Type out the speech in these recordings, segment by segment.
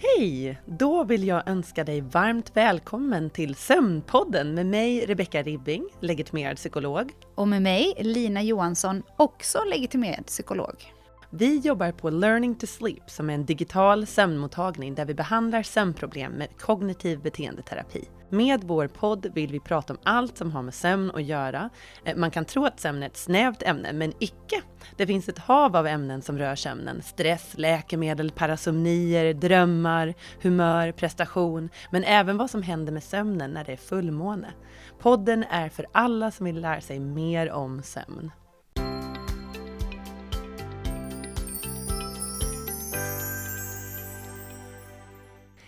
Hej! Då vill jag önska dig varmt välkommen till Sömnpodden med mig Rebecka Ribbing, legitimerad psykolog. Och med mig Lina Johansson, också legitimerad psykolog. Vi jobbar på Learning to Sleep som är en digital sömnmottagning där vi behandlar sömnproblem med kognitiv beteendeterapi. Med vår podd vill vi prata om allt som har med sömn att göra. Eh, man kan tro att sömn är ett snävt ämne, men icke. Det finns ett hav av ämnen som rör sömnen. Stress, läkemedel, parasomnier, drömmar, humör, prestation, men även vad som händer med sömnen när det är fullmåne. Podden är för alla som vill lära sig mer om sömn.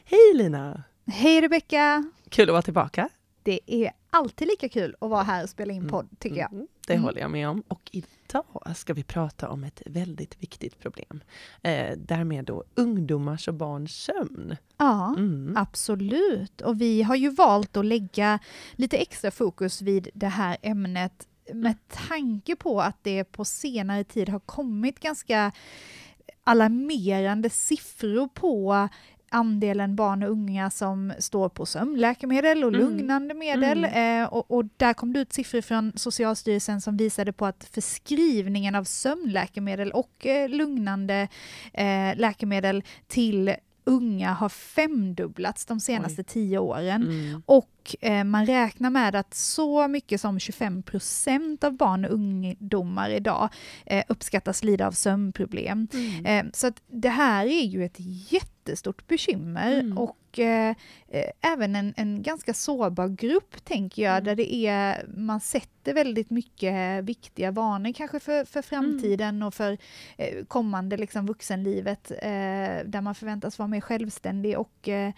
Hej Lina! Hej Rebecka! Kul att vara tillbaka. Det är alltid lika kul att vara här och spela in podd, tycker jag. Mm, det mm. håller jag med om. Och idag ska vi prata om ett väldigt viktigt problem. Eh, därmed då ungdomars och barns sömn. Ja, mm. absolut. Och vi har ju valt att lägga lite extra fokus vid det här ämnet med tanke på att det på senare tid har kommit ganska alarmerande siffror på andelen barn och unga som står på sömnläkemedel och mm. lugnande medel. Mm. Eh, och, och, där kom det ut siffror från Socialstyrelsen som visade på att förskrivningen av sömnläkemedel och eh, lugnande eh, läkemedel till unga har femdubblats de senaste Oj. tio åren. Mm. Och eh, man räknar med att så mycket som 25 procent av barn och ungdomar idag eh, uppskattas lida av sömnproblem. Mm. Eh, så att det här är ju ett jättestort bekymmer mm. och även en, en ganska sårbar grupp, tänker jag, mm. där det är, man sätter väldigt mycket viktiga vanor kanske för, för framtiden mm. och för kommande liksom, vuxenlivet, där man förväntas vara mer självständig och mm.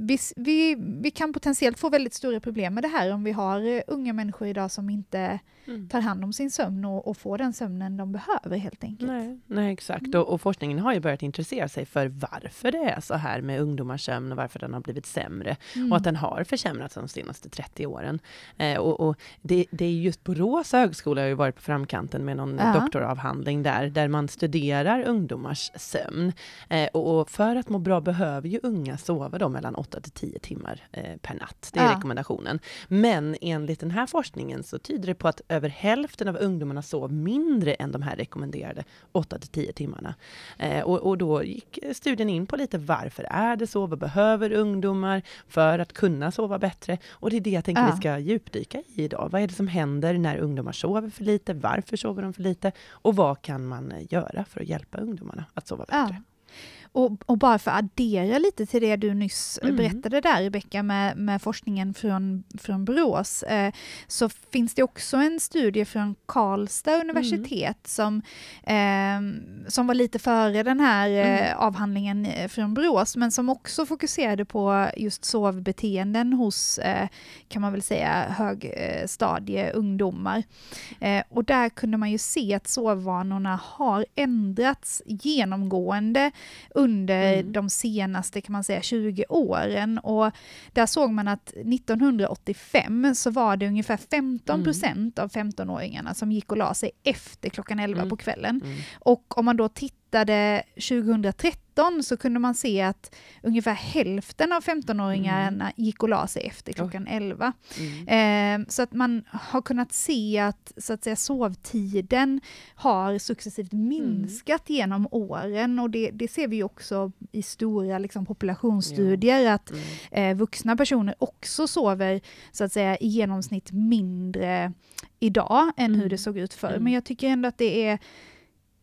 vi, vi, vi kan potentiellt få väldigt stora problem med det här om vi har eh, unga människor idag som inte mm. tar hand om sin sömn och, och får den sömnen de behöver helt enkelt. Nej, nej exakt, mm. och, och forskningen har ju börjat intressera sig för varför det är så här med ungdomars sömn och varför den har blivit sämre. Mm. Och att den har försämrats de senaste 30 åren. Eh, och, och det, det, är just Borås högskola har ju varit på framkanten med någon ja. doktoravhandling där, där man studerar ungdomars sömn. Eh, och, och, för att må bra behöver ju unga sova då mellan 8 till 10 timmar eh, per natt. Det är ja. rekommendationen. Men enligt den här forskningen så tyder det på att över hälften av ungdomarna sov mindre än de här rekommenderade 8 till 10 timmarna. Eh, och, och då gick studien in på lite varför är det så? Vad behöver ungdomar för att kunna sova bättre? Och det är det jag tänker ja. vi ska djupdyka i idag. Vad är det som händer när ungdomar sover för lite? Varför sover de för lite? Och vad kan man göra för att hjälpa ungdomarna att sova bättre? Ja. Och, och, bara för att addera lite till det du nyss mm. berättade där Rebecka med, med forskningen från, från Borås, eh, så finns det också en studie från Karlstad universitet mm. som, eh, som var lite före den här eh, mm. avhandlingen eh, från Borås, men som också fokuserade på just sovbeteenden hos, eh, kan man väl säga, högstadieungdomar. Eh, och där kunde man ju se att sovvanorna har ändrats genomgående under mm. de senaste kan man säga 20 åren. Och där såg man att 1985 så var det ungefär 15 procent mm. av 15-åringarna som gick och la sig efter klockan 11 mm. på kvällen. Mm. Och om man då tittade 2013 2019 så kunde man se att ungefär hälften av 15-åringarna mm. gick och la sig efter klockan oh. 11. Mm. Eh, så att man har kunnat se att, så att säga, sovtiden har successivt mm. minskat mm. genom åren och det, det, ser vi också i stora liksom, populationsstudier ja. att mm. eh, vuxna personer också sover så att säga i genomsnitt mindre idag än hur det mm. såg ut förr. Men jag tycker ändå att det är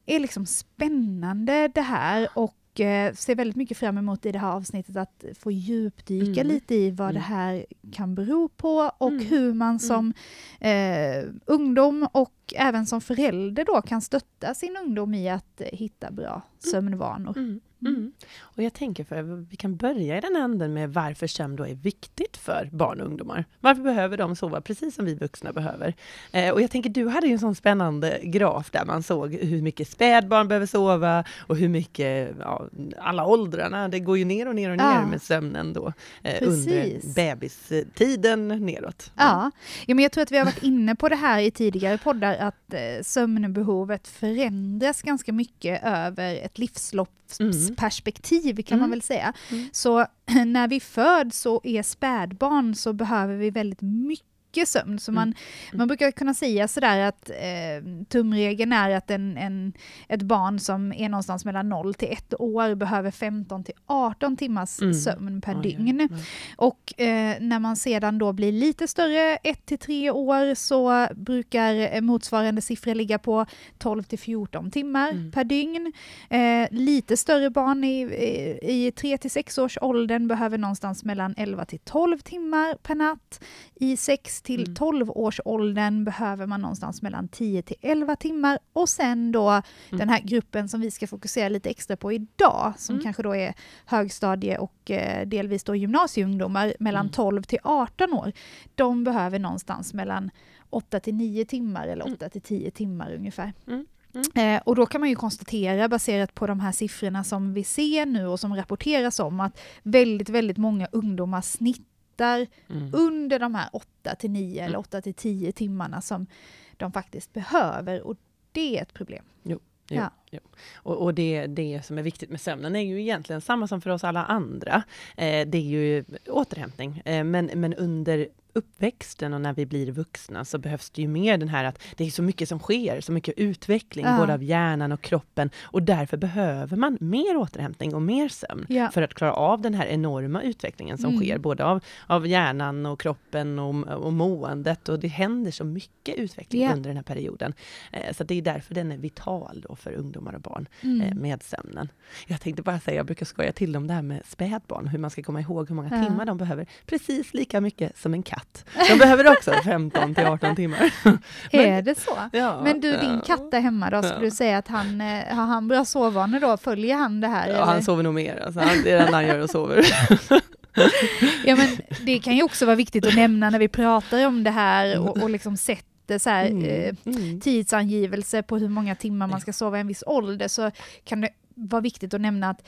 är liksom spännande det här och eh, ser väldigt mycket fram emot i det här avsnittet att få djupdyka mm. lite i vad mm. det här kan bero på och mm. hur man mm. som eh, ungdom och även som förälder då kan stötta sin ungdom i att hitta bra mm. sömnvanor. Mm. Mm. Och jag tänker, för vi kan börja i den änden med varför sömn då är viktigt för barn och ungdomar. Varför behöver de sova precis som vi vuxna behöver? Eh, och jag tänker, du hade ju en sån spännande graf där man såg hur mycket spädbarn behöver sova och hur mycket, ja, alla åldrarna, det går ju ner och ner och ner ja. med sömnen då eh, under bebistiden neråt. Ja. ja, men jag tror att vi har varit inne på det här i tidigare poddar, att eh, sömnbehovet förändras ganska mycket över ett livslopp mm tidsperspektiv kan man Mm. väl säga. Mm. Så när vi föds och är spädbarn så behöver vi väldigt mycket sömn. Så man, man brukar kunna säga sådär att eh, tumregeln är att en, en, ett barn som är någonstans mellan 0 till 1 år behöver 15 till 18 timmars Mm. sömn per Oj, dygn. oj, oj. Och eh, när man sedan då blir lite större, 1 till 3 år, så brukar eh, motsvarande siffror ligga på 12 till 14 timmar Mm. per dygn. Eh, lite större barn i, i, i 3 till 6 års åldern behöver någonstans mellan 11 till 12 timmar per natt. I 6 till Mm. 12 års åldern behöver man någonstans mellan 10 till 11 timmar och sen då Mm. den här gruppen som vi ska fokusera lite extra på idag, som Mm. kanske då är högstadie och eh, delvis då gymnasieungdomar mellan Mm. 12 till 18 år. De behöver någonstans mellan 8 till 9 timmar eller Mm. 8 till 10 timmar ungefär. Mm. Eh, och då kan man ju konstatera baserat på de här siffrorna som vi ser nu och som rapporteras om att väldigt, väldigt många ungdomar snittar Mm. under de här 8 till 9 eller Mm. 8 till 10 timmarna som de faktiskt behöver och det är ett problem. Jo, Ja. jo. Och, och det, det som är viktigt med sömnen är ju egentligen samma som för oss alla andra. Eh, det är ju återhämtning. Eh, men, men under uppväxten och när vi blir vuxna så behövs det ju mer den här att det är så mycket som sker, så mycket utveckling Ja. både av hjärnan och kroppen och därför behöver man mer återhämtning och mer sömn Ja. för att klara av den här enorma utvecklingen som Mm. sker både av, av hjärnan och kroppen och, och måendet och det händer så mycket utveckling Ja. under den här perioden. Eh, så det är därför den är vital då för ungdomar och barn Mm. eh, med sömnen. Jag tänkte bara säga, jag brukar skoja till om det här med spädbarn, hur man ska komma ihåg hur många timmar de behöver. Precis lika mycket som en katt. De behöver också 15 till 18 timmar. är det så? Ja, Men du, din ja. katt där hemma då, skulle Ja. du säga att han, eh, har han bra sovvanor då? Följer han det här? Ja, eller? han sover nog mer. Alltså, han, det är det enda han gör och sover. Ja, men det kan ju också vara viktigt att nämna när vi pratar om det här och, och liksom sätter så här, eh, Mm. Mm. tidsangivelse på hur många timmar man ska sova i en viss ålder så kan det vara viktigt att nämna att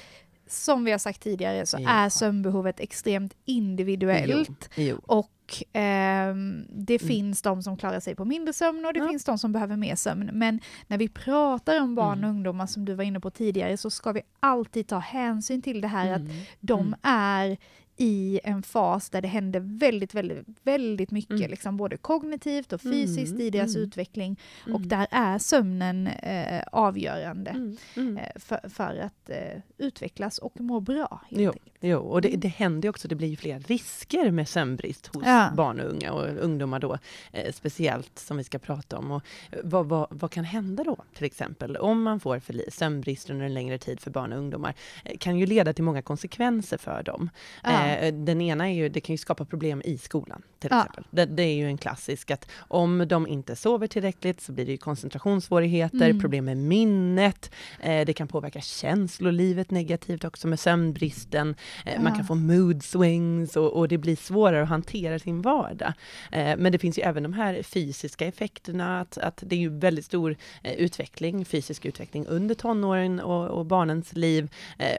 som vi har sagt tidigare så Ja. är sömnbehovet extremt individuellt Jo, jo. och ehm, det Mm. finns de som klarar sig på mindre sömn och det Ja. finns de som behöver mer sömn. Men när vi pratar om barn och Mm. ungdomar som du var inne på tidigare så ska vi alltid ta hänsyn till det här att Mm. de Mm. är i en fas där det händer väldigt, väldigt, väldigt mycket, Mm. liksom både kognitivt och fysiskt Mm, i deras mm. utveckling. Och Mm. där är sömnen eh, avgörande Mm. Mm. eh, för, för att eh, utvecklas och må bra. Jo, jo, och det, det händer också, det blir ju fler risker med sömnbrist hos Ja. barn och unga och ungdomar då, eh, speciellt som vi ska prata om. Och eh, vad, vad, vad kan hända då, till exempel, om man får för sömnbrist under en längre tid för barn och ungdomar, eh, kan ju leda till många konsekvenser för dem. Ja. Eh, den ena är ju, det kan ju skapa problem i skolan, till Ja. exempel. Det, det är ju en klassisk att om de inte sover tillräckligt så blir det ju koncentrationssvårigheter, Mm. problem med minnet, eh, det kan påverka känslolivet negativt också med sömnbristen. Eh, Man Ja. kan få mood swings och, och det blir svårare att hantera sin vardag. Eh, Men det finns ju även de här fysiska effekterna, att, att det är ju väldigt stor eh, utveckling, fysisk utveckling under tonåren och, och barnens liv.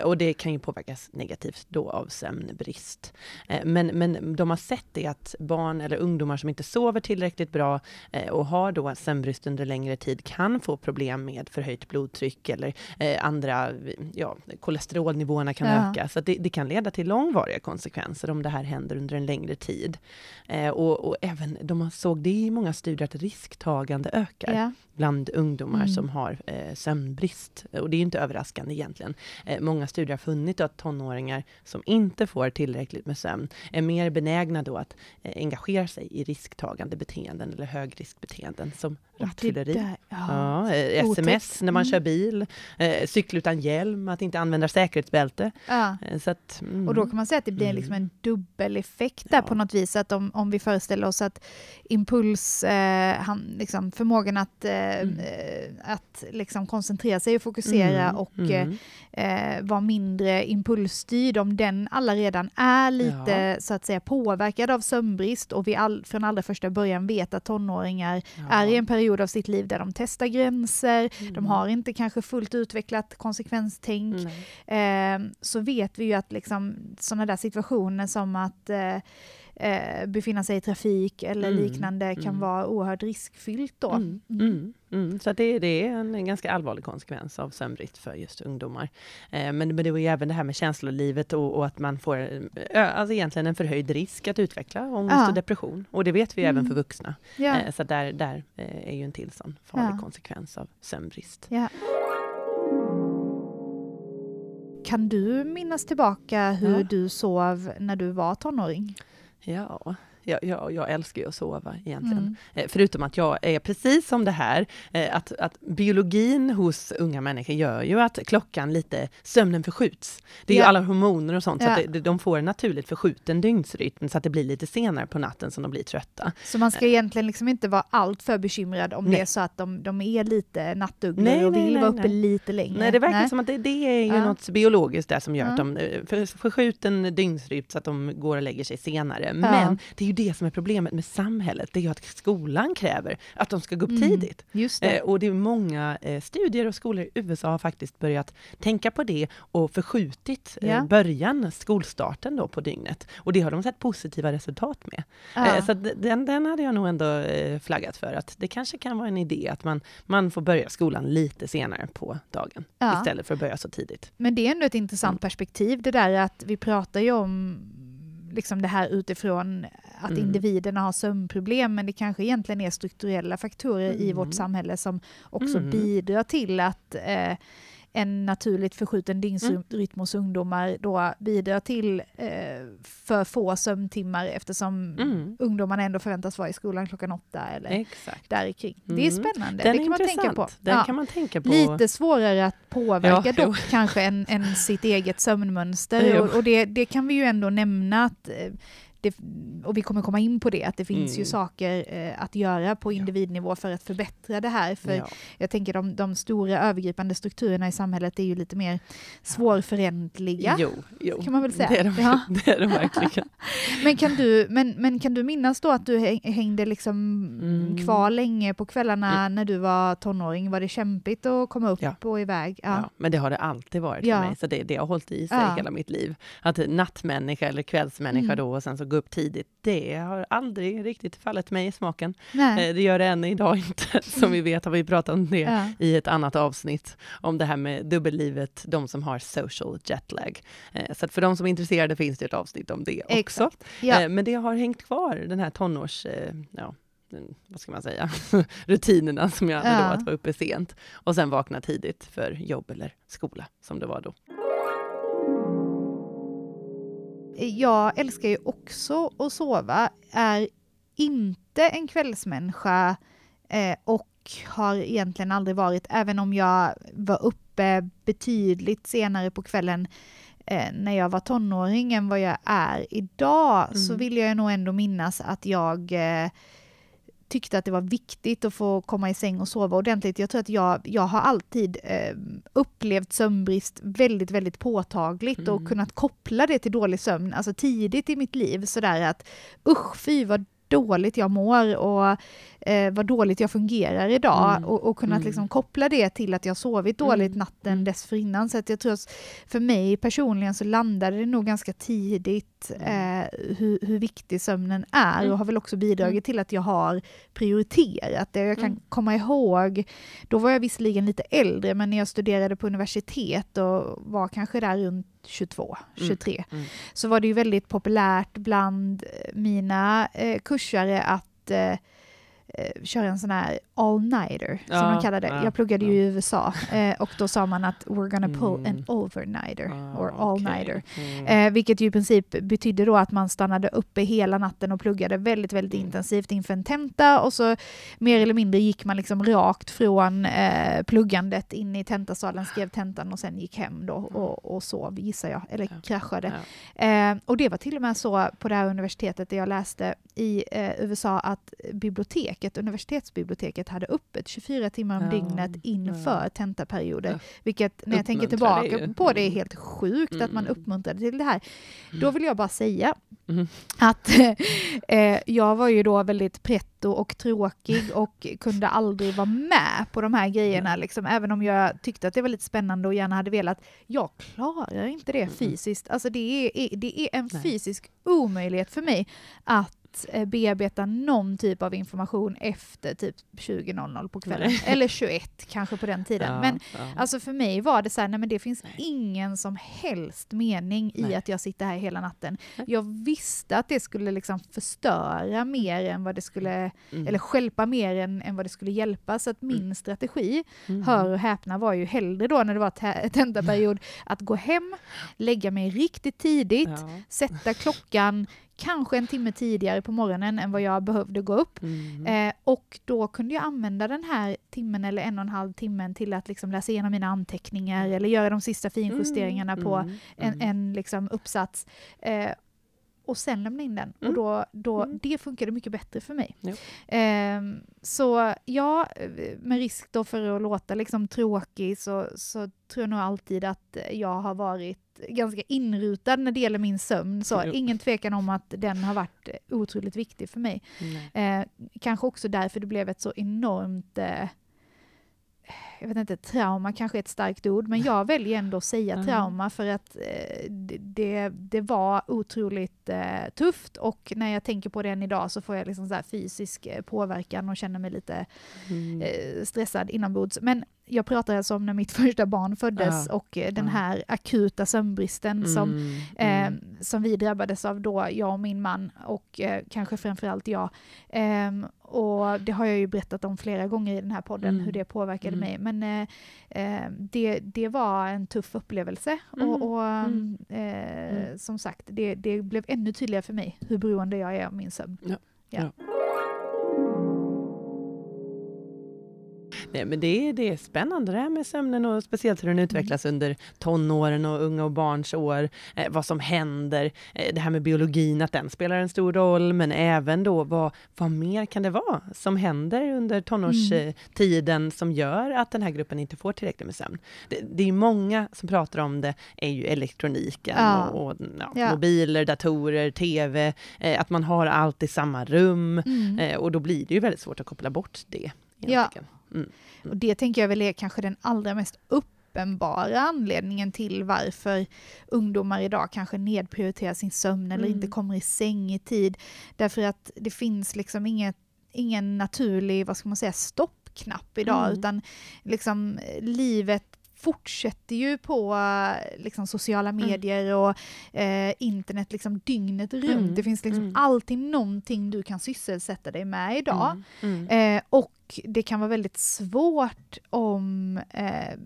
Och det kan ju påverkas negativt då av sömnbrist. Eh, Men, men de har sett det att barn eller ungdomar som inte sover tillräckligt bra eh, och har då sömnbrist under längre tid kan få problem med förhöjt blodtryck eller eh, andra, ja, kolesterolnivåerna kan Ja. öka. Så det, det kan leda till långvariga konsekvenser om det här händer under en längre tid. Och, och även, de såg det i många studier att risktagande ökar Ja. bland ungdomar Mm. som har sömnbrist. Och det är inte överraskande egentligen. Många studier har funnit att tonåringar som inte får tillräckligt med sömn är mer benägna då att eh, engagera sig i risktagande beteenden eller högriskbeteenden som rattfylleri. där- ja. Ja, eh, sms när man Mm. kör bil, eh, cykla utan hjälm, att inte använda säkerhetsbälte. Ja. Eh, så att, mm. Och då kan man säga att det blir Mm. liksom en dubbeleffekt där på något vis. Att om, om vi föreställer oss att impuls, eh, han, liksom förmågan att, eh, Mm. eh, att liksom koncentrera sig och fokusera Mm, och mm. eh, vara mindre impulsstyrd, om den alla redan är lite så att säga påverkad av sömnbrist och vi all, från allra första början vet att tonåringar är i en period av sitt liv där de testar gränser, de Mm. har inte kanske fullt utvecklat konsekvenstänk, Nej. eh, så vet vi ju att liksom, sådana där situationer som att eh, eh, befinna sig i trafik eller Mm, liknande kan mm. vara oerhört riskfyllt då. Mm, mm, mm. Så att det, det är en, en ganska allvarlig konsekvens av sömnbrist för just ungdomar. Eh, men, men det var ju även det här med känslolivet och, och att man får eh, alltså egentligen en förhöjd risk att utveckla ångest Ja. och depression. Och det vet vi även Mm. för vuxna. Ja. Eh, så där, där eh, är ju en till sån farlig Ja. konsekvens av sömnbrist. Kan du minnas tillbaka hur du sov när du var tonåring? Ja, jag, jag, jag älskar ju att sova egentligen. Mm. Eh, Förutom att jag är precis som det här, eh, att, att biologin hos unga människor gör ju att klockan lite, sömnen förskjuts. Det är ju Ja. alla hormoner och sånt, så Ja. att det, de får en naturligt förskjuten dygnsrytm, så att det blir lite senare på natten som de blir trötta. Så man ska egentligen liksom inte vara allt för bekymrad om Nej. det är så att de, de är lite nattugglor Nej, och nej, vill nej, vara uppe nej. lite längre. Nej, det verkar som att det, det är ju Ja. något biologiskt där som gör Ja. att de eh, för, förskjuten dygnsrytm så att de går och lägger sig senare. Men det är ju det som är problemet med samhället, det är ju att skolan kräver att de ska gå upp Mm. tidigt. Det. Eh, och det är många eh, studier och skolor i USA har faktiskt börjat tänka på det och förskjutit eh, Ja. början, skolstarten då på dygnet. Och det har de sett positiva resultat med. Ja. Så den, den hade jag nog ändå flaggat för, att det kanske kan vara en idé att man, man får börja skolan lite senare på dagen, Ja. istället för att börja så tidigt. Men det är ändå ett intressant Mm. perspektiv det där att vi pratar ju om liksom det här utifrån att Mm. individerna har sömnproblem men det kanske egentligen är strukturella faktorer i Mm. vårt samhälle som också Mm. bidrar till att eh, en naturligt förskjuten dygnsrytm hos ungdomar då bidrar till eh, för få sömntimmar eftersom Mm. ungdomarna ändå förväntas vara i skolan klockan åtta eller Exakt. där kring. Det är Mm. spännande, Den det kan man tänka på. Den Ja. kan man tänka på. Lite svårare att påverka Ja, jo. dock kanske än, än sitt eget sömnmönster. Och, och det, det kan vi ju ändå nämna att eh, det, och vi kommer komma in på det, att det finns Mm. ju saker eh, att göra på individnivå för att förbättra det här. För Ja. jag tänker de, de stora övergripande strukturerna i samhället är ju lite mer svårförändliga. Jo, jo. Kan man väl säga. Det är de, Ja. det är de verkligen. Men, kan du, men, men kan du minnas då att du häng- hängde liksom Mm. kvar länge på kvällarna när du var tonåring? Var det kämpigt att komma upp Ja. och iväg? Ja. men det har det alltid varit Ja. för mig, så det, det har hållit i sig Ja. hela mitt liv. Att nattmänniska eller kvällsmänniska Mm. då och sen så gå upp tidigt, det har aldrig riktigt fallit mig i smaken. Nej. Eh, Det gör det än idag inte. Som vi vet har vi pratat om det Ja. i ett annat avsnitt, om det här med dubbellivet, de som har social jetlag. Eh, Så att för de som är intresserade finns det ett avsnitt om det också. Ja. Eh, Men det har hängt kvar, den här tonårs... Ja, vad ska man säga, rutinerna som jag hade Ja. då, att vara uppe sent och sen vakna tidigt för jobb eller skola, som det var då. Jag älskar ju också att sova, är inte en kvällsmänniska eh, och har egentligen aldrig varit, även om jag var uppe betydligt senare på kvällen eh, när jag var tonåring än vad jag är idag, så Mm. vill jag nog ändå minnas att jag eh, tyckte att det var viktigt att få komma i säng och sova ordentligt. Jag tror att jag, jag har alltid eh, upplevt sömnbrist väldigt, väldigt påtagligt och Mm. kunnat koppla det till dålig sömn, alltså tidigt i mitt liv sådär att usch fy vad dåligt jag mår och eh, vad dåligt jag fungerar idag Mm. och, och kunnat Mm. liksom koppla det till att jag sovit dåligt Mm. natten Mm. dessförinnan. Så att jag tror att för mig personligen så landade det nog ganska tidigt Mm. eh, hur, hur viktig sömnen är och har väl också bidragit till att jag har prioriterat det. Jag kan Mm. komma ihåg, då var jag visserligen lite äldre, men när jag studerade på universitet och var kanske där runt 22, Mm. 23, Mm. så var det ju väldigt populärt bland eh, mina eh, kursare att eh, eh, köra en sån här all-nighter, som Ja, de kallar det. ja, jag pluggade ju ja. i USA eh, och då sa man att we're gonna pull Mm. an overnighter, Ah, or all-nighter. Mm. Eh, vilket ju i princip betydde då att man stannade uppe hela natten och pluggade väldigt, väldigt Mm. intensivt inför en tenta och så mer eller mindre gick man liksom rakt från eh, pluggandet in i tentasalen, skrev tentan och sen gick hem då och, och sov, gissar jag, eller Mm. Kraschade. Eh, och det var till och med så på det här universitetet där jag läste i USA att biblioteket, universitetsbiblioteket hade öppet 24 timmar om Ja, dygnet inför ja. tentaperioder. Ja. Vilket när jag tänker det tillbaka ju. på det är Mm. helt sjukt att man Mm. uppmuntrade till det här. Då vill jag bara säga Mm. att eh, jag var ju då väldigt pretto och tråkig och kunde aldrig vara med på de här grejerna, liksom, även om jag tyckte att det var lite spännande och gärna hade velat. Jag klarar inte det Mm. fysiskt. Alltså det är, det är en Nej. fysisk omöjlighet för mig att eh, bearbeta någon typ av information efter typ 20.00 på kvällen. Nej. Eller 21 kanske på den tiden. Ja, Men ja. Alltså för mig var det så här, nej men det finns Nej. ingen som helst mening i Nej. att jag sitter här hela natten. Jag visste att det skulle liksom förstöra mer än vad det skulle, Mm. eller stjälpa mer än, än vad det skulle hjälpa. Så att min Mm. strategi, Mm. hör och häpna, var ju hellre då när det var te- tentaperiod att gå hem, lägga mig riktigt tidigt, Ja. sätta klockan kanske en timme tidigare på morgonen än vad jag behövde gå upp. Mm. Eh, och då kunde jag använda den här timmen eller en och en halv timmen till att liksom läsa igenom mina anteckningar eller göra de sista finjusteringarna på Mm. en, Mm. en liksom uppsats. Eh, och sen lämna in den. Och Mm. då, då, Mm. det funkade mycket bättre för mig. Ja. Ehm, så ja, med risk då för att låta liksom tråkig så, så tror jag nog alltid att jag har varit ganska inrutad när det gäller min sömn. Så ingen tvekan om att den har varit otroligt viktig för mig. Eh, kanske också därför det blev ett så enormt eh, jag vet inte, trauma kanske är ett starkt ord, men jag väljer ändå att säga Ja. trauma för att eh, det- det, var otroligt eh, tufft och när jag tänker på det än idag så får jag liksom så fysisk eh, påverkan och känner mig lite Mm. eh, stressad inombords. Men jag pratar alltså om när mitt första barn föddes Ja. och eh, den här akuta sömnbristen som Mm. eh, Mm. som vi drabbades av då, jag och min man och kanske framförallt jag. Ehm, och det har jag ju berättat om flera gånger i den här podden, Mm. hur det påverkade Mm. mig. Men eh, eh, det, det var en tuff upplevelse Mm. och, och Mm. eh, Mm. som sagt, det, det blev ännu tydligare för mig hur beroende jag är av min sömn. Nej, men det, är, det är spännande det här med sömnen och speciellt hur den utvecklas under tonåren och unga och barns år. Eh, vad som händer, eh, det här med biologin, att den spelar en stor roll, men även då vad, vad mer kan det vara som händer under tonårstiden som gör att den här gruppen inte får tillräckligt med sömn. Det, det är många som pratar om det, är ju elektroniken Ja. och, och ja, Ja. mobiler, datorer, TV, eh, att man har allt i samma rum Mm. eh, och då blir det ju väldigt svårt att koppla bort det. Egentligen. Mm. Och det tänker jag väl är kanske den allra mest uppenbara anledningen till varför ungdomar idag kanske nedprioriterar sin sömn eller Mm. inte kommer i säng i tid. Därför att det finns liksom inget, ingen naturlig, vad ska man säga, stoppknapp idag, Mm. utan liksom eh, livet fortsätter ju på eh, liksom, sociala Mm. medier och eh, internet liksom dygnet runt. Mm. Det finns liksom Mm. alltid någonting du kan sysselsätta dig med idag. Mm. Mm. Eh, och det kan vara väldigt svårt om eh,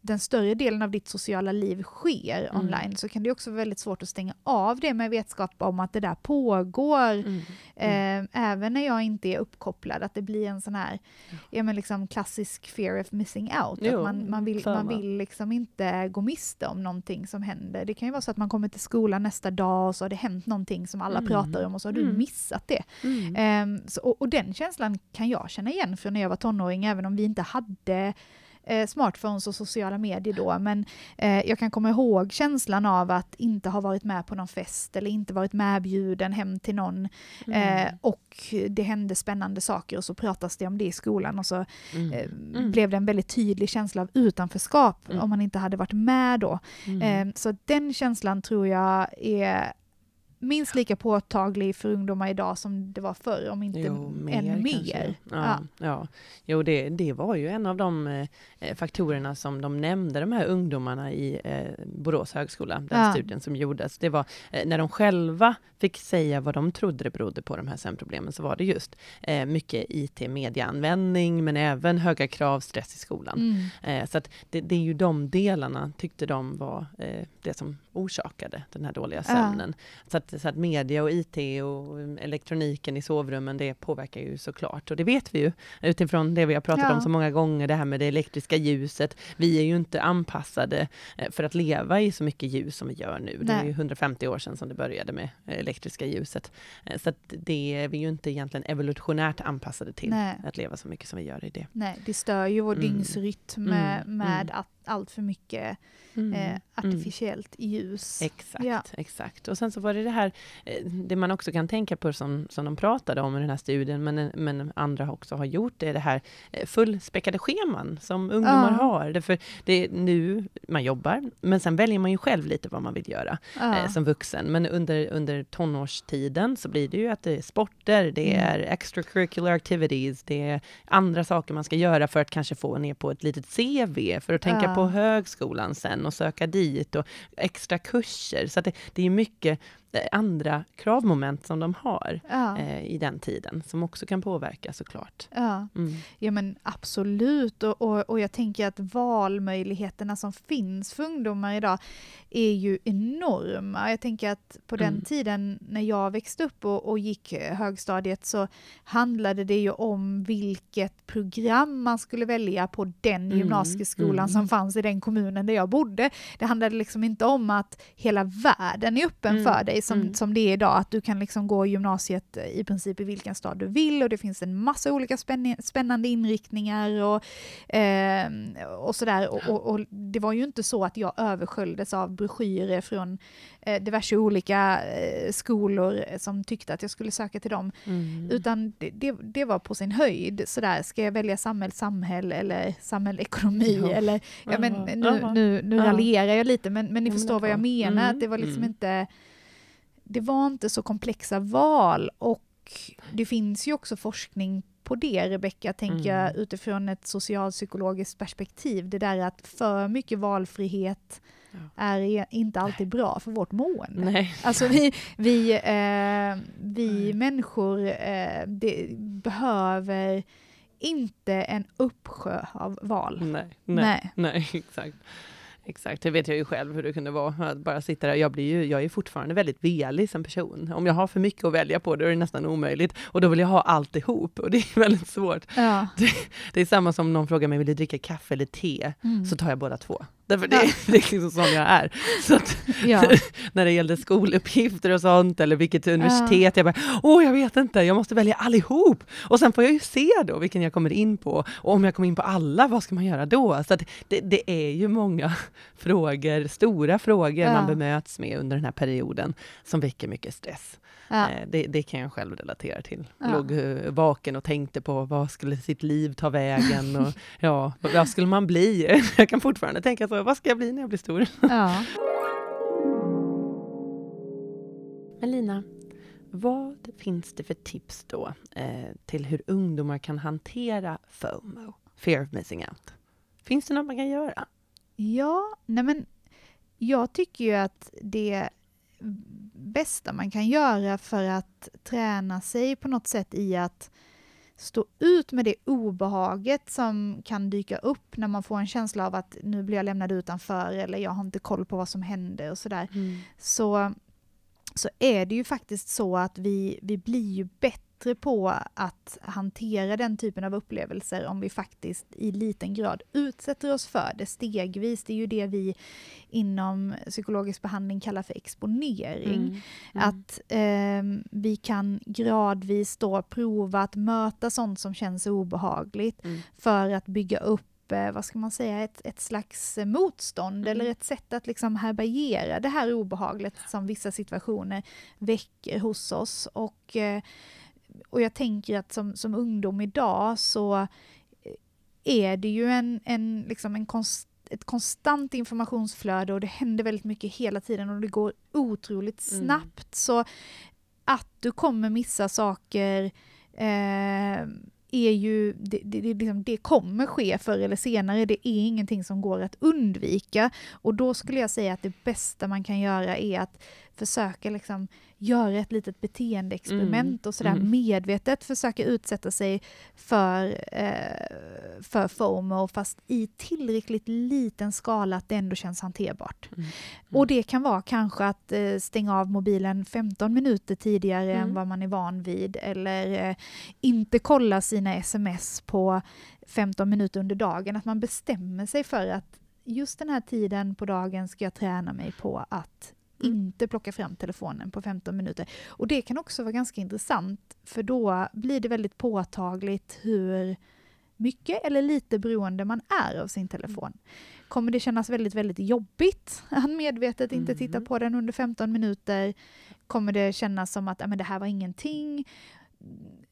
den större delen av ditt sociala liv sker Mm. online. Så kan det också vara väldigt svårt att stänga av det med vetskap om att det där pågår. Mm. Eh, även när jag inte är uppkopplad, att det blir en sån här ja, men liksom klassisk fear of missing out. Jo, att man, man, vill, man vill liksom inte gå miste om någonting som händer. Det kan ju vara så att man kommer till skolan nästa dag och så har det hänt någonting som alla Mm. pratar om och så har du Mm. missat det. Mm. Ehm, så, och, och den känslan kan jag känna igen från när jag var tonåring, även om vi inte hade eh, smartphones och sociala medier då. Men eh, jag kan komma ihåg känslan av att inte ha varit med på någon fest eller inte varit medbjuden hem till någon. Mm. Eh, och det hände spännande saker och så pratas det om det i skolan och så Mm. eh, Mm. blev det en väldigt tydlig känsla av utanförskap Mm. om man inte hade varit med då. Mm. Eh, Så den känslan tror jag är minst lika påtaglig för ungdomar idag som det var förr, om inte Jo, än kanske. mer. Ja, Ja. ja. Jo, det, det var ju en av de eh, faktorerna som de nämnde, de här ungdomarna i eh, Borås högskola, den Ja. studien som gjordes. Det var eh, när de själva fick säga vad de trodde det berodde på, de här sömnproblemen, så var det just eh, mycket IT-mediaanvändning, men även höga krav, stress i skolan. Mm. Eh, så att det, det är ju de delarna, tyckte de var eh, det som orsakade den här dåliga sömnen. Ja. Så, att, så att media och IT och elektroniken i sovrummen, det påverkar ju såklart. Och det vet vi ju utifrån det vi har pratat ja. om så många gånger, det här med det elektriska ljuset. Vi är ju inte anpassade eh, för att leva i så mycket ljus som vi gör nu. Nej. Det är ju 150 år sedan som det började med elektriska ljuset. Eh, så att det är vi ju inte egentligen evolutionärt anpassade till, Nej. att leva så mycket som vi gör i det. Nej, det stör ju vår mm. dygnsrytm med, mm. med mm. att allt för mycket mm. eh, mm. artificiellt ljus. Exakt, ja. exakt. Och sen så var det det här, eh, det man också kan tänka på som, som de pratade om i den här studien, men, men andra också har gjort, det är det här eh, fullspäckade scheman som ungdomar ja. har. Därför det är nu man jobbar, men sen väljer man ju själv lite vad man vill göra ja. eh, som vuxen. Men under, under tonårstiden så blir det ju att det är sporter, det mm. är extracurricular activities, det är andra saker man ska göra för att kanske få ner på ett litet CV, för att tänka på på högskolan sen och söka dit och extra kurser. Så det, det är mycket andra kravmoment som de har ja. eh, i den tiden, som också kan påverka såklart. Ja, mm. ja men absolut. Och, och, och, jag tänker att valmöjligheterna som finns för ungdomar idag är ju enorma. Jag tänker att på den mm. tiden när jag växte upp och, och gick högstadiet så handlade det ju om vilket program man skulle välja på den mm. gymnasieskolan mm. som fanns i den kommunen där jag bodde. Det handlade liksom inte om att hela världen är öppen mm. för dig som, mm. som det är idag, att du kan liksom gå gymnasiet i princip i vilken stad du vill och det finns en massa olika spännande inriktningar och, eh, och sådär. Och, och, och, det var ju inte så att jag översköljdes av broschyrer från eh, diverse olika eh, skolor som tyckte att jag skulle söka till dem, mm. utan det, det, det, var på sin höjd sådär, ska jag välja samhäll, samhäll eller samhällsekonomi ja. eller, ja men nu, nu, nu raljerar jag lite men, men ni förstår vad jag menar, mm. att det var liksom mm. inte det var inte så komplexa val och det finns ju också forskning på det, Rebecka, tänker mm. jag utifrån ett socialpsykologiskt perspektiv. Det där att för mycket valfrihet ja. är inte alltid bra för vårt mående. Nej. Alltså vi, vi, eh, vi människor eh, behöver inte en uppsjö av val. Nej, nej, nej. nej exakt. Exakt, det vet jag ju själv hur det kunde vara. Att bara sitta där. Jag, blir ju, jag är fortfarande väldigt velig som person. Om jag har för mycket att välja på, då är det nästan omöjligt. Och då vill jag ha alltihop och det är väldigt svårt. Ja. Det, det, är samma som någon frågar mig, vill du dricka kaffe eller te? Mm. Så tar jag båda två. Därför det, ja. det är liksom sån jag är. Så att, ja. när det gällde skoluppgifter och sånt, eller vilket universitet, ja. jag bara, åh jag vet inte, jag måste välja allihop. Och sen får jag ju se då vilken jag kommer in på. Och om jag kommer in på alla, vad ska man göra då? Så det, det, är ju många frågor, stora frågor man bemöts med under den här perioden, som väcker mycket stress. Ja. Eh, det, det, kan jag själv relatera till. Ja. Låg eh, vaken och tänkte på vad skulle sitt liv ta vägen och ja, vad skulle man bli? Jag kan fortfarande tänka så, vad ska jag bli när jag blir stor? Ja. Men Lina, vad finns det för tips då eh, till hur ungdomar kan hantera FOMO, fear of missing out? Finns det något man kan göra? Ja, nej men jag tycker ju att det bästa man kan göra för att träna sig på något sätt i att stå ut med det obehaget som kan dyka upp när man får en känsla av att nu blir jag lämnad utanför eller jag har inte koll på vad som händer och sådär. Mm. Så, så är det ju faktiskt så att vi, vi blir ju bättre bättre på att hantera den typen av upplevelser om vi faktiskt i liten grad utsätter oss för det stegvis. Det är ju det vi inom psykologisk behandling kallar för exponering. Mm. Mm. Att eh, vi kan gradvis då prova att möta sånt som känns obehagligt mm. för att bygga upp eh, vad ska man säga, ett, ett slags motstånd mm. eller ett sätt att liksom härbärgera det här obehaget som vissa situationer väcker hos oss. Och eh, och jag tänker att som, som ungdom idag så är det ju en, en, liksom en konst, ett konstant informationsflöde och det händer väldigt mycket hela tiden och det går otroligt mm. snabbt. Mm. Så att du kommer missa saker eh, är ju, det, det, det, liksom, det, kommer ske förr eller senare, det är ingenting som går att undvika. Och då skulle jag säga att det bästa man kan göra är att försöka liksom göra ett litet beteendeexperiment och sådär mm. medvetet försöka utsätta sig för, eh, för FOMO fast i tillräckligt liten skala att det ändå känns hanterbart. Mm. Och det kan vara kanske att eh, stänga av mobilen 15 minuter tidigare än Mm. vad man är van vid eller eh, inte kolla sina sms på 15 minuter under dagen. Att man bestämmer sig för att just den här tiden på dagen ska jag träna mig på att Mm. Inte plocka fram telefonen på 15 minuter. Och det kan också vara ganska intressant för då blir det väldigt påtagligt hur mycket eller lite beroende man är av sin telefon. Kommer det kännas väldigt, väldigt jobbigt att medvetet inte titta Mhm. på den under 15 minuter? Kommer det kännas som att "Ja, men det här var ingenting?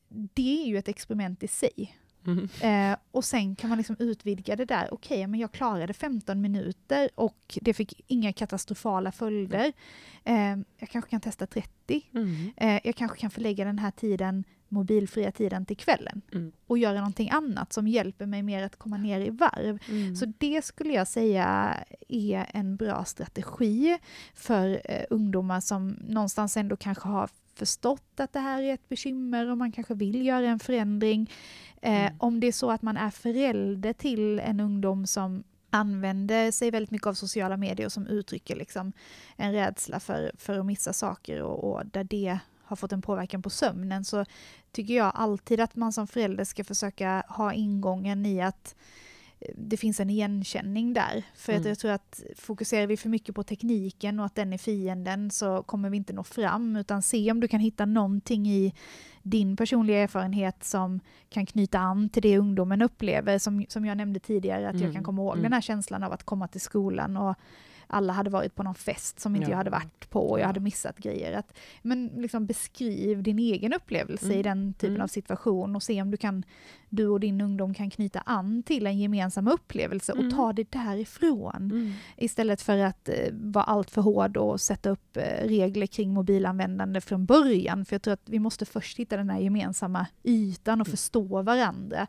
Det är ju ett experiment i sig. Mm. Eh, och sen kan man liksom utvidga det där. Okej, men jag klarade 15 minuter och det fick inga katastrofala följder. Eh, jag kanske kan testa 30. Mm. Eh, jag kanske kan förlägga den här tiden, mobilfria tiden till kvällen Mm. och göra någonting annat som hjälper mig mer att komma ner i varv. Mm. Så det skulle jag säga är en bra strategi för eh, ungdomar som någonstans ändå kanske har förstått att det här är ett bekymmer och man kanske vill göra en förändring. Eh, Mm. Om det är så att man är förälder till en ungdom som använder sig väldigt mycket av sociala medier och som uttrycker liksom en rädsla för, för att missa saker och, och där det har fått en påverkan på sömnen så tycker jag alltid att man som förälder ska försöka ha ingången i att eh, det finns en igenkänning där. För att Mm. jag tror att fokuserar vi för mycket på tekniken och att den är fienden så kommer vi inte nå fram utan se om du kan hitta någonting i din personliga erfarenhet som kan knyta an till det ungdomen upplever. Som, som jag nämnde tidigare, att jag Mm, kan komma ihåg mm. den här känslan av att komma till skolan och alla hade varit på någon fest som inte Ja. jag hade varit på och jag Ja. hade missat grejer. Att, men liksom beskriv din egen upplevelse i Mm, den typen mm. av situation och se om du, kan, du och din ungdom kan knyta an till en gemensam upplevelse och Mm. ta det därifrån. Mm. Istället för att eh, vara allt för hård och sätta upp eh, regler kring mobilanvändande från början. För jag tror att vi måste först hitta den här gemensamma ytan och Mm. förstå varandra.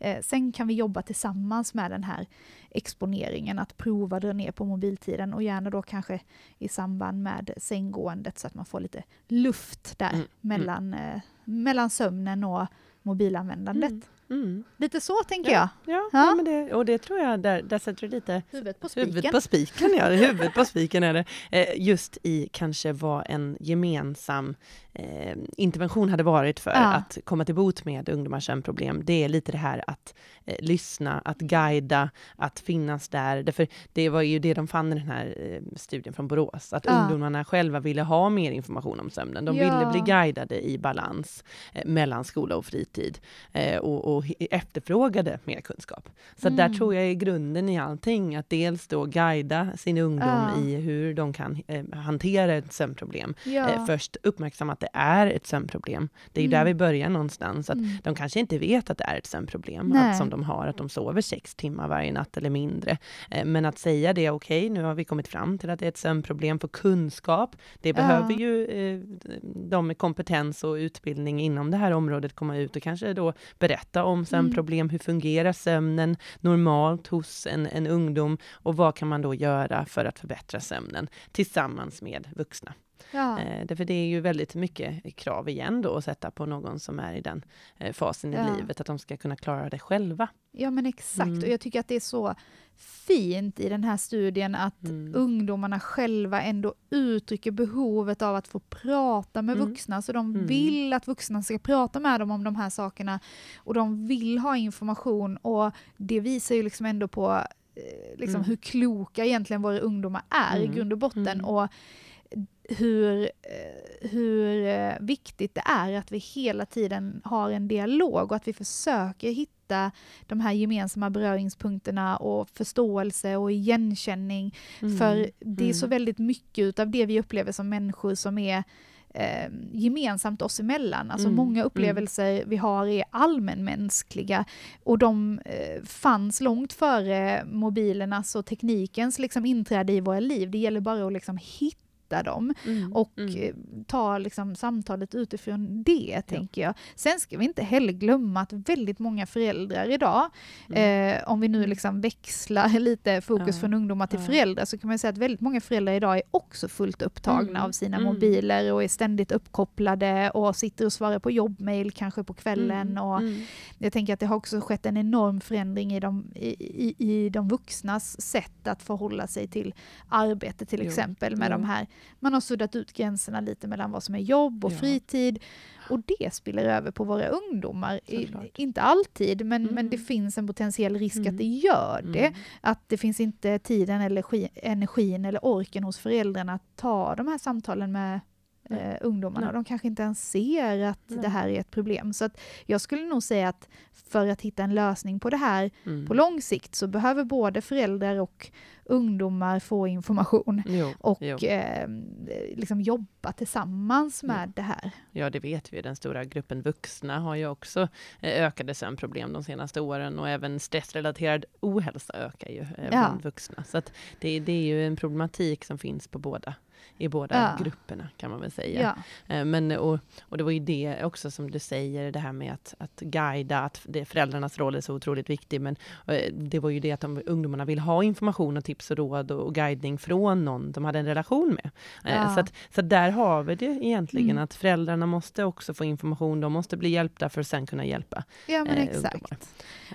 Eh, sen kan vi jobba tillsammans med den här exponeringen, att prova dra ner på mobiltiden och gärna då kanske i samband med sänggåendet så att man får lite luft där Mm, mellan, eh, mellan sömnen och mobilanvändandet. Mm. Mm. Lite så tänker jag. Ja, Ja. ja. men det, och det tror jag, där, där sätter du lite Huvudet på spiken. Huvudet på spiken, ja. Huvudet på spiken är det. Eh, just i kanske vad en gemensam eh, intervention hade varit för Ja. att komma till bot med ungdomars sömnproblem. Det är lite det här att eh, lyssna, att guida, att finnas där. Därför det var ju det de fann i den här eh, studien från Borås, att Ja. ungdomarna själva ville ha mer information om sömnen. De Ja. ville bli guidade i balans eh, mellan skola och fritid eh, och, och efterfrågade mer kunskap. Så att där Mm. tror jag är grunden i allting, att dels då guida sin ungdom Ja. i hur de kan eh, hantera ett sömnproblem. Ja. Eh, först uppmärksamma att det är ett sömnproblem. Det är Mm. där vi börjar någonstans. Att Mm. De kanske inte vet att det är ett sömnproblem att, som de har, att de sover sex timmar varje natt eller mindre. Eh, Men att säga det, okej, nu har vi kommit fram till att det är ett sömnproblem, för kunskap, det Ja. behöver ju eh, de med kompetens och utbildning inom det här området komma ut och kanske då berätta om sömnproblem, hur fungerar sömnen normalt hos en, en ungdom och vad kan man då göra för att förbättra sömnen tillsammans med vuxna. Ja. Eh, därför det är ju väldigt mycket krav igen då att sätta på någon som är i den eh, fasen Ja. i livet, att de ska kunna klara det själva. Ja men exakt, Mm. och jag tycker att det är så fint i den här studien att Mm. ungdomarna själva ändå uttrycker behovet av att få prata med Mm. vuxna, så de Mm. vill att vuxna ska prata med dem om de här sakerna och de vill ha information och det visar ju liksom ändå på eh, liksom Mm. hur kloka egentligen våra ungdomar är i Mm. grund och botten och hur, eh, hur eh, viktigt det är att vi hela tiden har en dialog och att vi försöker hitta de här gemensamma beröringspunkterna och förståelse och igenkänning. Mm. För det är så Mm. väldigt mycket av det vi upplever som människor som är eh, gemensamt oss emellan. Alltså Mm, många mm. upplevelser vi har är allmänmänskliga och de eh, fanns långt före mobilernas och teknikens liksom inträde i våra liv. Det gäller bara att liksom hitta stötta dem Mm. och Mm. eh, ta liksom samtalet utifrån det, tänker jag. Sen ska vi inte heller glömma att väldigt många föräldrar idag, Mm. eh, om vi nu liksom växlar lite fokus Ja. från ungdomar till Ja. föräldrar, så kan man säga att väldigt många föräldrar idag är också fullt upptagna Mm. av sina Mm. mobiler och är ständigt uppkopplade och sitter och svarar på jobbmail kanske på kvällen. Mm. Och jag tänker att det har också skett en enorm förändring i de, i, i, i de vuxnas sätt att förhålla sig till arbete till Jo, exempel. Med jo. de här, man har suddat ut gränserna lite mellan vad som är jobb och Ja. fritid. Och det spiller över på våra ungdomar. I, inte alltid, men, men Mm. det finns en potentiell risk Mm. att det gör det. Mm. Att det finns inte tiden eller energin eller orken hos föräldrarna att ta de här samtalen med. Eh, ungdomarna. Nej. De kanske inte ens ser att Nej. det här är ett problem. Så att jag skulle nog säga att för att hitta en lösning på det här Mm. på lång sikt så behöver både föräldrar och ungdomar få information Jo, och jo. eh, liksom jobba tillsammans med Ja. det här. Ja, det vet vi. Den stora gruppen vuxna har ju också eh, ökade sömnproblem de senaste åren och även stressrelaterad ohälsa ökar ju eh, bland vuxna. Så att det, det är ju en problematik som finns på båda, i båda Ja. grupperna kan man väl säga. Ja. Eh, Men, och, och det var ju det också som du säger, det här med att, att guida, att det, föräldrarnas roll är så otroligt viktig. Men eh, det var ju det att de, ungdomarna vill ha information och tips och råd och, och guidning från någon de hade en relation med. Eh, Ja. Så, att, så där har vi det egentligen, Mm. att föräldrarna måste också få information, de måste bli hjälpta för att sen kunna hjälpa Ja men eh, exakt. ungdomar.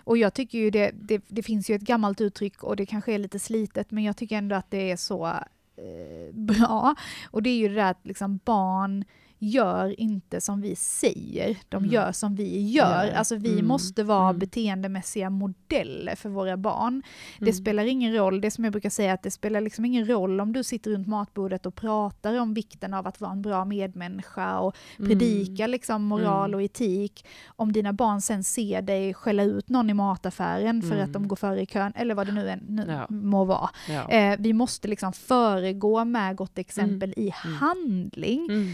Och jag tycker ju det, det, det finns ju ett gammalt uttryck och det kanske är lite slitet men jag tycker ändå att det är så eh, bra. Och det är ju det där att liksom barn gör inte som vi säger, de Mm. gör som vi gör. Ja, Alltså vi mm, måste vara mm. beteendemässiga modeller för våra barn. Det Mm. spelar ingen roll, det som jag brukar säga, att det spelar liksom ingen roll om du sitter runt matbordet och pratar om vikten av att vara en bra medmänniska och predika liksom moral Mm. och etik. Om dina barn sen ser dig skälla ut någon i mataffären för Mm. att de går före i kön, eller vad det nu, än, nu Ja. må vara. Ja. Eh, vi måste liksom föregå med gott exempel i Mm. handling. Mm.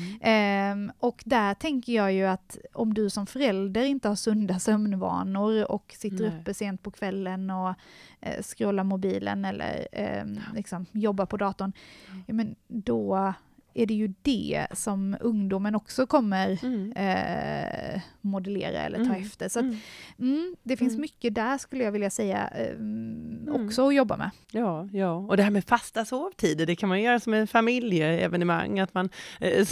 Ehm, och där tänker jag ju att om du som förälder inte har sunda sömnvanor och sitter Nej. uppe sent på kvällen och eh, scrollar mobilen eller ehm, liksom, jobbar på datorn, ja, men då är det ju det som ungdomen också kommer Mm. eh, modellera eller ta Mm. efter. Så att, Mm. mm, det finns Mm. mycket där skulle jag vilja säga Mm. också att jobba med. Ja, ja, och det här med fasta sovtider, det kan man göra som en familjeevenemang, att man eh,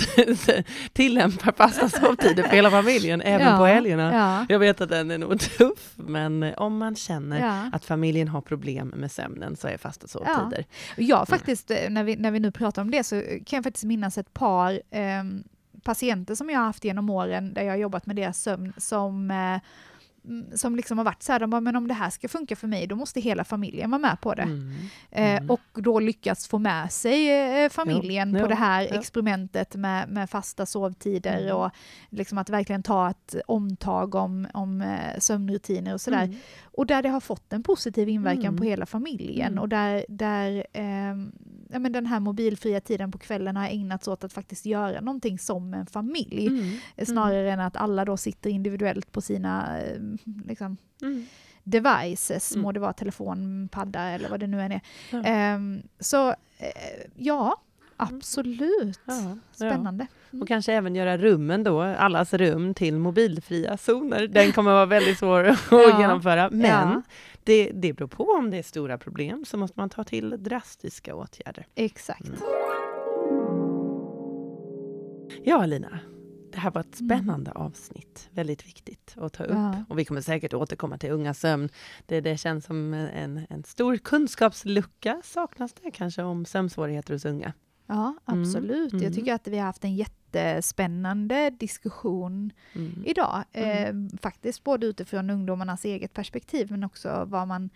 tillämpar fasta sovtider för hela familjen, även Ja, på helgerna. Ja, Jag vet att den är nog tuff, men eh, om man känner ja. att familjen har problem med sömnen så är fasta sovtider. Ja, faktiskt, eh, när vi, när vi nu pratar om det så kan jag faktiskt minnas ett par eh, patienter som jag har haft genom åren där jag har jobbat med deras sömn som eh, som liksom har varit så här, de bara, men om det här ska funka för mig, då måste hela familjen vara med på det. Mm. Eh, Mm. och då lyckats få med sig eh, familjen Ja, på det här ja. experimentet med, med fasta sovtider Mm. och liksom att verkligen ta ett omtag om, om eh, sömnrutiner och sådär. Mm. Och där det har fått en positiv inverkan Mm. på hela familjen Mm. och där, där ehm, ja, men den här mobilfria tiden på kvällen har ägnats åt att faktiskt göra någonting som en familj. Mm. Snarare än att alla då sitter individuellt på sina eh, liksom, Mm. devices, Mm. må det vara telefon, padda eller vad det nu än är. Ja. Ehm, så eh, ja, absolut. Ja, ja. Spännande. Och kanske även göra rummen då, allas rum till mobilfria zoner. Den kommer vara väldigt svår att Ja. genomföra. Men Ja. det, det beror på om det är stora problem så måste man ta till drastiska åtgärder. Exakt. Mm. Ja, Lina. Det här var ett Mm. spännande avsnitt. Väldigt viktigt att ta upp. Ja. Och vi kommer säkert återkomma till unga sömn. Det, det känns som en, en stor kunskapslucka. Saknas det kanske om sömnsvårigheter hos unga? Ja, Mm, absolut. mm. Jag tycker att vi har haft en jättespännande diskussion Mm. idag. Mm. Eh, faktiskt både utifrån ungdomarnas eget perspektiv men också vad man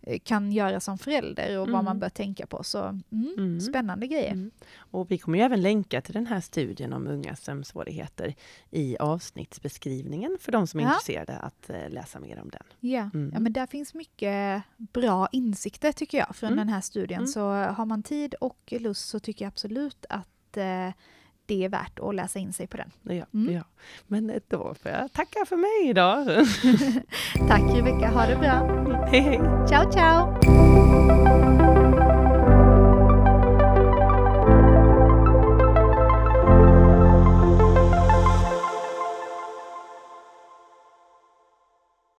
eh, kan göra som förälder och vad Mm. man bör tänka på. Så mm, Mm. spännande grejer. Mm. Och vi kommer ju även länka till den här studien om ungas sömnsvårigheter i avsnittsbeskrivningen för de som är Ja. intresserade att eh, läsa mer om den. Ja. Mm. ja, men där finns mycket bra insikter tycker jag från Mm. den här studien. Mm. Så har man tid och lust så tycker jag absolut att eh, det är värt att läsa in sig på den. Ja, Mm. ja. Men eh, då får jag tacka för mig idag. Tack Rebecka, ha det bra. hej hej! Ciao ciao!